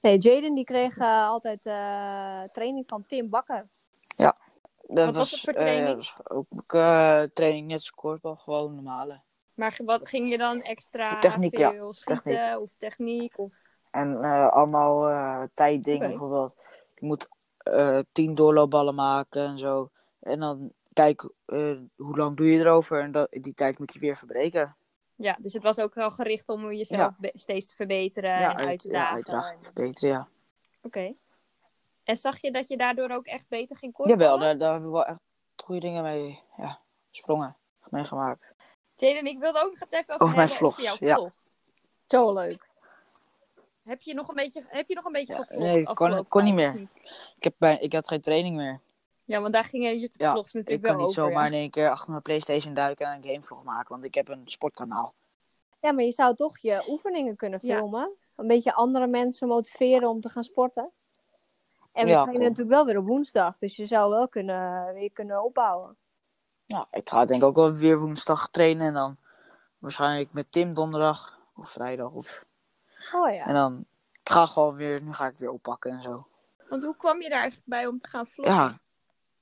Nee, Jaden die kreeg eh, altijd eh, training van Tim Bakker. Dat Wat was het voor training? dat was ook eh, training net als korfbal, gewoon normale. Maar wat ging je dan extra Techniek, ja. schieten Techniek. of techniek? Of... En eh, allemaal eh tijddingen bijvoorbeeld. Je moet eh tien doorloopballen maken en zo. En dan kijk eh, hoe lang doe je erover. En dat, die tijd moet je weer verbreken. Ja, dus het was ook wel gericht om jezelf steeds te verbeteren en uit te ja, dagen. uiteraard. En- Verbeteren, ja. Oké. En zag je dat je daardoor ook echt beter ging korfballen? Jawel, daar, daar hebben we wel echt goede dingen mee ja, sprongen. Meegemaakt. Jaden, ik wilde ook nog even over, Over mijn vlogs, ja. vlog. Zo leuk. Heb je nog een beetje, heb je nog een beetje Ja, nee, kon- afgelopen kon niet meer. Ik, heb bij, ik had geen training meer. Ja, want daar gingen YouTube-vlogs Ik natuurlijk kan wel niet over. zomaar ja. in één keer achter mijn Playstation duiken en een gamevlog maken. Want ik heb een sportkanaal. Ja, maar je zou toch je oefeningen kunnen Ja. filmen. Een beetje andere mensen motiveren om te gaan sporten. En we Ja, trainen natuurlijk wel weer op woensdag. Dus je zou wel kunnen, weer kunnen opbouwen. Nou, ik ga denk ik ook wel weer woensdag trainen. En dan waarschijnlijk met Tim donderdag of vrijdag. Of... Oh ja. En dan ik ga gewoon weer, nu ga ik weer oppakken en zo. Want hoe kwam je daar eigenlijk bij om te gaan vloggen? Ja,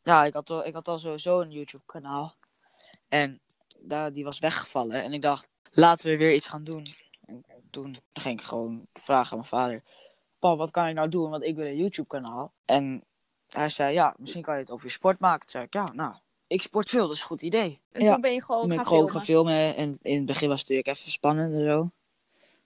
ja ik, had al, ik had al sowieso een YouTube kanaal. En daar, die was weggevallen. En ik dacht, laten we weer iets gaan doen. En toen ging ik gewoon vragen aan mijn vader. Pa, wat kan ik nou doen? Want ik wil een YouTube kanaal. En hij zei, ja, misschien kan je het over je sport maken. Toen zei ik, ja, nou, ik sport veel, dat is een goed idee. En ja. toen ben je gewoon Toen ben gaan gewoon filmen. gaan filmen. En in het begin was het natuurlijk even spannend en zo.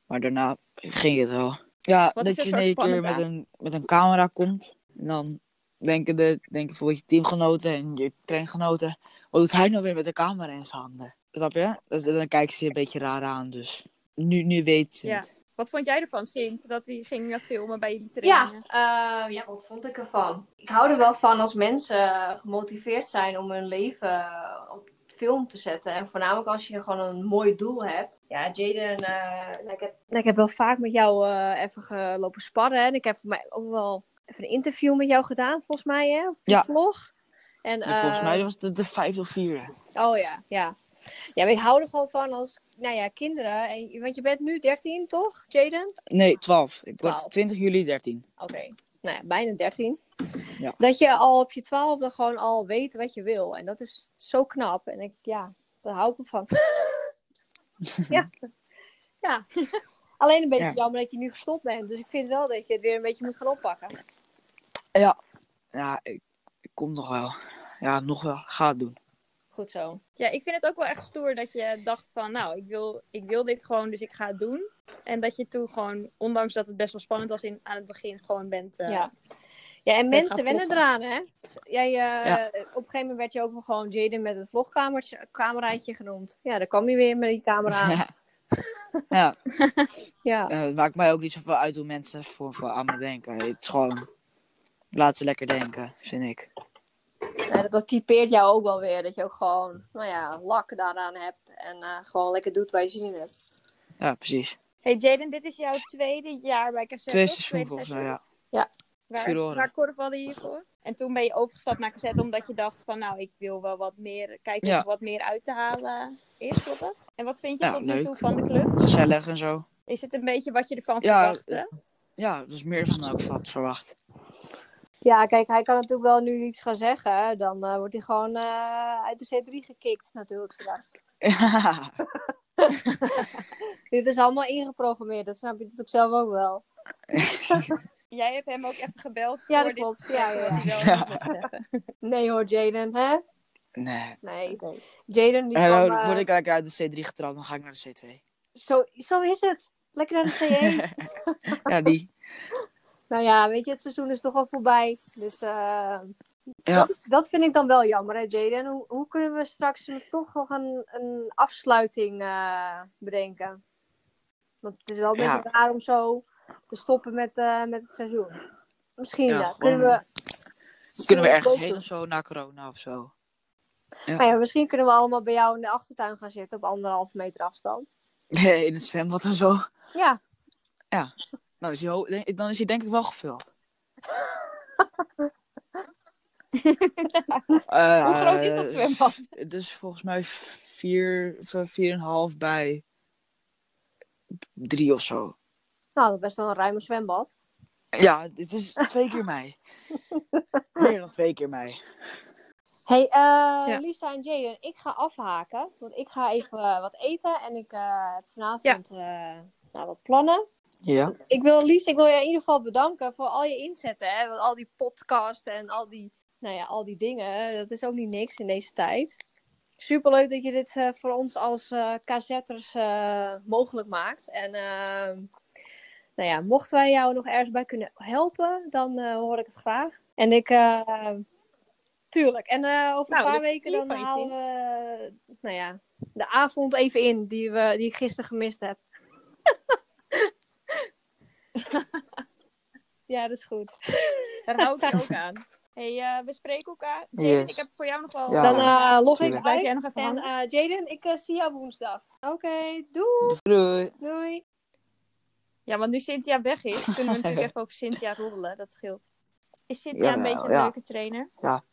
Maar daarna ging het wel. Ja, Wat dat je in één keer met een, met een camera komt. En dan denken, de, denken bijvoorbeeld je teamgenoten en je traingenoten. Wat doet hij nou weer met de camera in zijn handen? Snap je? Dus dan kijken ze je een beetje raar aan. Dus nu, nu weet ze Ja. het. Wat vond jij ervan, Sint, dat hij ging eh, filmen bij jullie Ja, trainingen? eh, ja, wat vond ik ervan? Ik hou er wel van als mensen gemotiveerd zijn om hun leven op film te zetten. En voornamelijk als je gewoon een mooi doel hebt. Ja, Jaden, eh, ik, heb, ik heb wel vaak met jou eh, even gelopen sparren. En ik heb voor mij ook wel even een interview met jou gedaan, volgens mij, hè? Op de Ja. vlog. En, En volgens eh, mij was het de vijfde of vierde. Oh ja, ja. Ja, maar ik hou er gewoon van als, nou ja, kinderen. En, want je bent nu 13, toch, Jaden? Nee, twaalf. Ik word 12. 20 juli 13. Oké, nou ja, bijna 13. Ja. Dat je al op je twaalfde gewoon al weet wat je wil. En dat is zo knap. En ik, ja, daar hou ik me van. ja. ja. Alleen een beetje Ja. jammer dat je nu gestopt bent. Dus ik vind wel dat je het weer een beetje moet gaan oppakken. Ja, ja ik, ik kom nog wel. Ja, nog wel. Ga het doen. Goed zo. Ja, ik vind het ook wel echt stoer dat je dacht van, nou, ik wil, ik wil dit gewoon, dus ik ga het doen. En dat je toen gewoon, ondanks dat het best wel spannend was in, aan het begin, gewoon bent... eh, Ja. Ja, en mensen wennen eraan, hè? Jij, eh, Ja. Op een gegeven moment werd je ook wel gewoon Jaden met het vlogkamertje, cameraatje genoemd. Ja, daar kwam je weer met die camera ja. Ja. Ja. Eh, het maakt mij ook niet zoveel uit hoe mensen voor, voor aan me denken. Het is gewoon. Laat ze lekker denken, vind ik. Ja, dat, dat typeert jou ook wel weer. Dat je ook gewoon, nou ja, lak daaraan hebt. En eh, gewoon lekker doet waar je zin in hebt. Ja, precies. Hey Jaden, dit is jouw tweede jaar bij Cassette, Twee toch? seizoenen volgens mij, seizoen. ja. Waar, korfbalde je hiervoor? En toen ben je overgestapt naar cassette omdat je dacht van nou, ik wil wel wat meer, kijken Ja. of er wat meer uit te halen is, klopt dat? En wat vind je Ja, tot nu toe van de club? Gezellig en zo. Is het een beetje wat je ervan Ja, verwachtte? Ja, dat is meer dan ik had verwacht. Ja, kijk, hij kan natuurlijk wel nu iets gaan zeggen. Dan eh, wordt hij gewoon eh, uit de C3 gekikt natuurlijk straks. Ja, Dit is allemaal ingeprogrammeerd. Dat snap je natuurlijk zelf ook wel. Jij hebt hem ook even gebeld Ja, voor dat dit klopt. Ja, ja, ja. Nee hoor, Jaden, hè? nee. Nee. Jaden, die En kwam, dan eh, word ik lekker uit de C3 getrapt, dan ga ik naar de C2. zo, zo is het. Lekker naar de C1. ja, die. nou ja, weet je, het seizoen is toch al voorbij. Dus eh, Ja. dat, dat vind ik dan wel jammer, hè, Jaden. Hoe, hoe kunnen we straks toch nog een, een afsluiting eh, bedenken? Want het is wel een Ja. beetje raar om zo te stoppen met, eh, met het seizoen. Misschien Ja, eh, kunnen we... Kunnen we ergens heen of zo na corona of zo? Maar ja, misschien kunnen we allemaal bij jou in de achtertuin gaan zitten op anderhalve meter afstand. Nee, in het zwembad en zo. Ja, Nou, is hij dan is hij denk ik wel gevuld. Eh, Hoe groot is dat zwembad? Dus volgens mij vier, v- vier en een half bij drie of zo. Nou, dat is best wel een ruime zwembad. Ja, dit is twee keer mij. Meer dan twee keer mij. hey, eh, Lisa en Jaden, ik ga afhaken. Want ik ga even eh, wat eten en ik eh, heb vanavond eh, nou, wat plannen. Ja. Ik wil, Lies, ik wil je in ieder geval bedanken voor al je inzetten. Hè? Want al die podcasts en al die, nou ja, al die dingen. Dat is ook niet niks in deze tijd. Superleuk dat je dit eh, voor ons als eh KZ'ers eh, mogelijk maakt. En ehm, nou ja, mochten wij jou nog ergens bij kunnen helpen, dan eh, hoor ik het graag. En ik, eh, tuurlijk. En eh, over Nou, een paar dat is weken dan halen we, nou ja, de avond even in die, we, die ik gisteren gemist heb. ja, dat is goed. Daar hou ik je ook aan. hey, eh, we spreken elkaar. Jaden, Yes. ik heb voor jou nog wel... Ja. Dan eh, log ik uit. jij nog even en hangen? eh, Jaden, ik zie jou woensdag. Oké, doei. Doei. Doei. Ja, want nu Cynthia weg is, kunnen we natuurlijk even over Cynthia roddelen. Dat scheelt. Is Cynthia een beetje een ja. leuke trainer? Ja.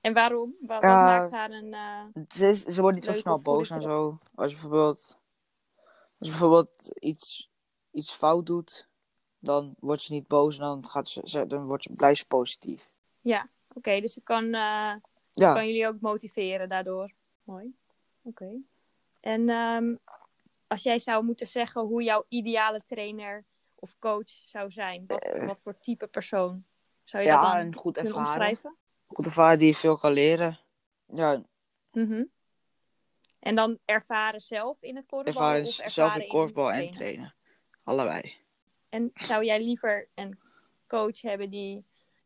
En waarom? Wat, wat Ja. maakt haar een... eh, Ze, is, ze wordt niet zo snel boos en zo. Als je bijvoorbeeld, als je bijvoorbeeld iets, iets fout doet, dan wordt ze niet boos en dan, gaat ze, dan wordt ze, blijft ze positief. Oké, dus ze kan, Ja, kan jullie ook motiveren daardoor. Mooi. Oké. En ehm, als jij zou moeten zeggen hoe jouw ideale trainer of coach zou zijn, wat, Eh. wat voor type persoon zou je dat ja dan en goed ervaren. omschrijven? Goed ervaren die je veel kan leren. Ja, Mhm. En dan ervaren zelf in het korfbal ervaren of ervaren zelf in korfbal en trainen? trainen. Allebei. En zou jij liever een coach hebben die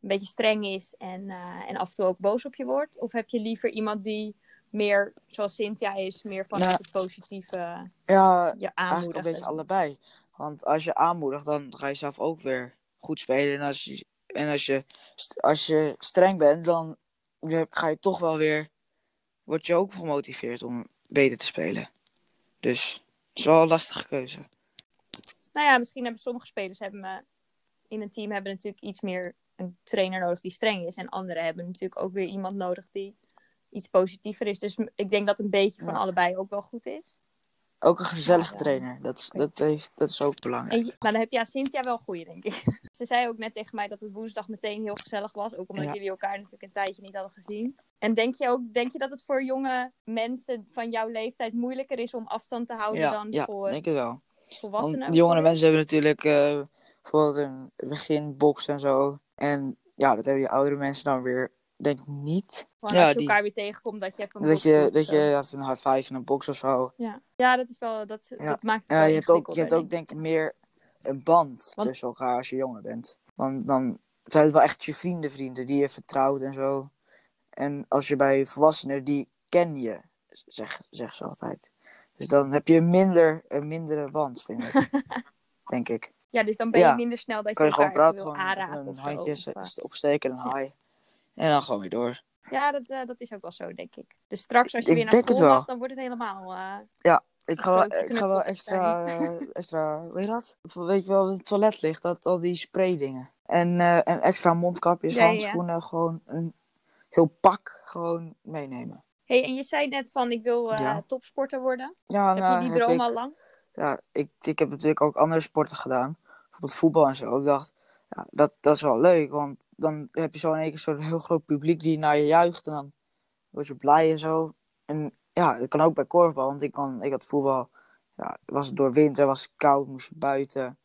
een beetje streng is en, eh, en af en toe ook boos op je wordt? Of heb je liever iemand die meer, zoals Cynthia is, meer Nou, het positieve Ja, je eigenlijk een beetje allebei. Want als je aanmoedigt, dan ga je zelf ook weer goed spelen. En als je, en als je, als je streng bent, dan ga je toch wel weer... Word je ook gemotiveerd om beter te spelen. Dus het is wel een lastige keuze. Nou ja, misschien hebben sommige spelers hebben, in een team hebben natuurlijk iets meer een trainer nodig die streng is. En anderen hebben natuurlijk ook weer iemand nodig die iets positiever is. Dus ik denk dat een beetje van Ja. allebei ook wel goed is. Ook een gezellige Ja, ja. trainer. Dat, is- dat, heeft, dat is ook belangrijk. Maar dan heb je ja, Cynthia wel een goeie, denk ik. Ze zei ook net tegen mij dat het woensdag meteen heel gezellig was. Ook omdat Ja. jullie elkaar natuurlijk een tijdje niet hadden gezien. En denk je ook denk je dat het voor jonge mensen van jouw leeftijd moeilijker is om afstand te houden Ja, dan ja voor denk het wel. volwassenen? Want jongere mensen hebben natuurlijk eh, bijvoorbeeld een beginbox en zo. En ja, dat hebben die oudere mensen dan weer, denk niet. Gewoon ja, als je die- elkaar weer tegenkomt, dat je even een Dat je, doet dat je ja, een high five in een box of zo. Ja. ja, dat is wel, dat, Ja. dat maakt het Ja, je hebt ook, je hebt ook denk ik meer een band Want- tussen elkaar als je jonger bent. Want dan zijn het wel echt je vrienden, vrienden die je vertrouwt en zo. En als je bij volwassenen, die ken je, zeg, zeg ze altijd. Dus dan heb je minder, een mindere band, vind ik. denk ik. Ja, dus dan ben je Ja. minder snel dat Kan je je gewoon praten, gewoon aanraken een handje eh. opsteken, een hi. En dan gewoon weer door. Ja, dat, eh, dat is ook wel zo, denk ik. Dus straks als je Ik weer naar school mag, dan wordt het helemaal... eh, Ik ga wel, ik ga wel extra, eh, extra, weet je dat? Weet je wel, het toilet ligt, dat, al die spraydingen. En, eh, en extra mondkapjes, Ja, ja, ja. handschoenen, gewoon een heel pak gewoon meenemen. hey, en je zei net van, ik wil Ja. topsporter worden. Ja, Heb nou, je die droom al lang? Ja, ik, ik heb natuurlijk ook andere sporten gedaan. Bijvoorbeeld voetbal en zo. Ik dacht, ja, dat, dat is wel leuk. Want dan heb je zo in één keer heel groot publiek die naar je juicht. En dan word je blij en zo. En ja, dat kan ook bij korfbal. Want ik, kan, ik had voetbal. Ja, was het door winter, was koud, moest je buiten.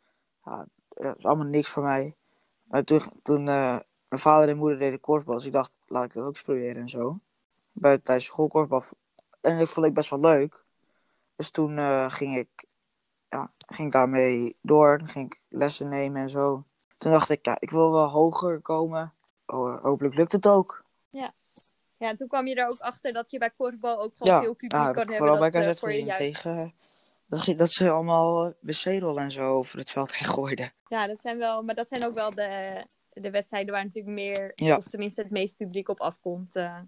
Ja, dat is allemaal niks voor mij. Maar toen, toen eh, mijn vader en moeder deden korfbal. Dus ik dacht, laat ik dat ook eens proberen en zo. Buiten tijdens schoolkorfbal. En dat vond ik best wel leuk. Dus toen eh, ging ik ja, ging daarmee door. Ging ik lessen nemen en zo. Toen dacht ik, ja, ik wil wel hoger komen. Oh, hopelijk lukt het ook. Ja, en toen kwam je er ook achter dat je bij korfbal ook gewoon Ja, veel publiek ja, heb kan hebben. vooral bij eh, KZ voor je. Tegen, dat, ze allemaal wc-rollen en zo over het veld heen gooiden. Ja, dat zijn wel, maar dat zijn ook wel de, de wedstrijden waar natuurlijk meer, Ja. of tenminste het meeste publiek op afkomt. eh,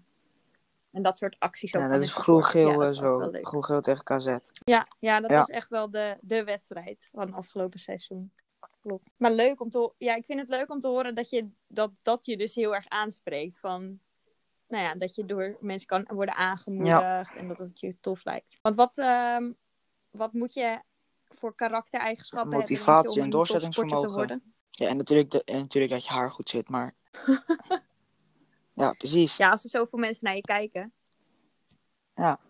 en dat soort acties ook. Ja, dat is groen-geel Ja, zo. Groen-geel tegen KZ. Ja, ja dat Ja. was echt wel de, de wedstrijd van het afgelopen seizoen. Klopt. Maar leuk om te Ja, ik vind het leuk om te horen dat je dat, dat je dus heel erg aanspreekt. Van, nou ja, dat je door mensen kan worden aangemoedigd en dat het je tof lijkt. Want wat, ehm, wat moet je voor karaktereigenschappen hebben Motivatie en doorzettingsvermogen. Ja, en natuurlijk, de, en natuurlijk dat je haar goed zit, maar... ja, precies. Ja, als er zoveel mensen naar je kijken, Ja.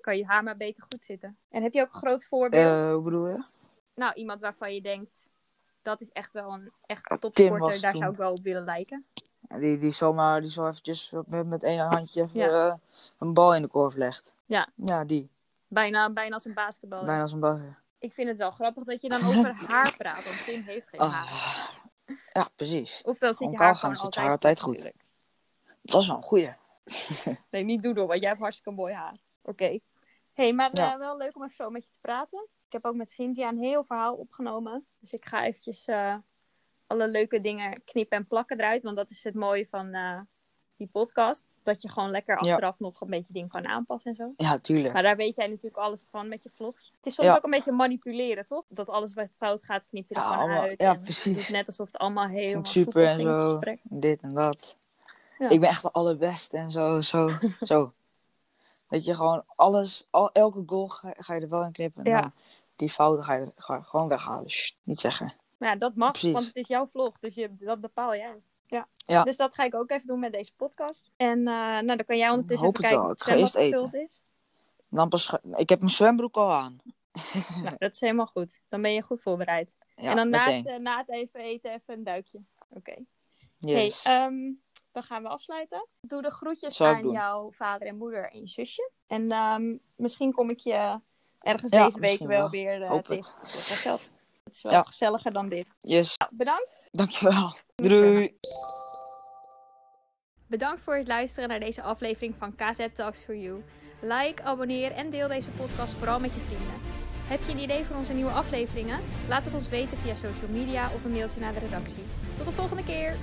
kan je haar maar beter goed zitten. En heb je ook een groot voorbeeld? Eh, hoe bedoel je? Nou, iemand waarvan je denkt, dat is echt wel een echt topsporter, daar toen. zou ik wel op willen lijken. Ja, Die, die zomaar, die zo eventjes met, met één handje even, Ja. eh, een bal in de korf legt. Ja. Ja, die. Bijna, bijna als een basketballer. Bijna als een bal. Ik vind het wel grappig dat je dan over haar praat, want Tim heeft geen haar. Ah. Ja, precies. Of dan zit je haar gaan, zit haar altijd goed. natuurlijk. Dat is wel een goeie. Nee, niet doodle, want jij hebt hartstikke mooi haar. Oké. Hey, maar Ja. eh, wel leuk om even zo met je te praten. Ik heb ook met Cynthia een heel verhaal opgenomen. Dus ik ga eventjes eh, alle leuke dingen knippen en plakken eruit. Want dat is het mooie van eh, die podcast. Dat je gewoon lekker Ja. achteraf nog een beetje dingen kan aanpassen en zo. Ja, tuurlijk. Maar daar weet jij natuurlijk alles van met je vlogs. Het is soms Ja. ook een beetje manipuleren, toch? Dat alles wat fout gaat, knip je er Ja, gewoon allemaal- uit. ja, precies. doet net alsof het allemaal helemaal Ging super en ging, zo. Dit en dat. Ja. Ik ben echt de allerbeste en zo, zo, zo. Dat je gewoon alles, al, elke goal ga, ga je er wel in knippen. En Ja. dan die fouten ga je, ga je gewoon weghalen. Niet zeggen. Maar ja, dat mag, Precies. want het is jouw vlog. Dus je, dat bepaal jij. Ja. Ja. Dus dat ga ik ook even doen met deze podcast. En eh, nou, dan kan jij ondertussen Hoop kijken wel. of Ik het ga eerst eten. gevuld is. Dan pas, ik heb mijn zwembroek al aan. Nou, dat is helemaal goed. Dan ben je goed voorbereid. Ja, en dan na het, eh, na het even eten even een duikje. Oké. Yes. Hey, ehm, dan gaan we afsluiten. Doe de groetjes aan doen. jouw vader en moeder en je zusje. En ehm, misschien kom ik je ergens Ja, deze week wel wel. weer uh, tegen. het. Dat is wel geld. Het is wel Ja. gezelliger dan dit. yes. Nou, bedankt. Dankjewel. Doei. Bedankt voor het luisteren naar deze aflevering van KZ Talks for You. Like, abonneer en deel deze podcast vooral met je vrienden. Heb je een idee voor onze nieuwe afleveringen? Laat het ons weten via social media of een mailtje naar de redactie. Tot de volgende keer!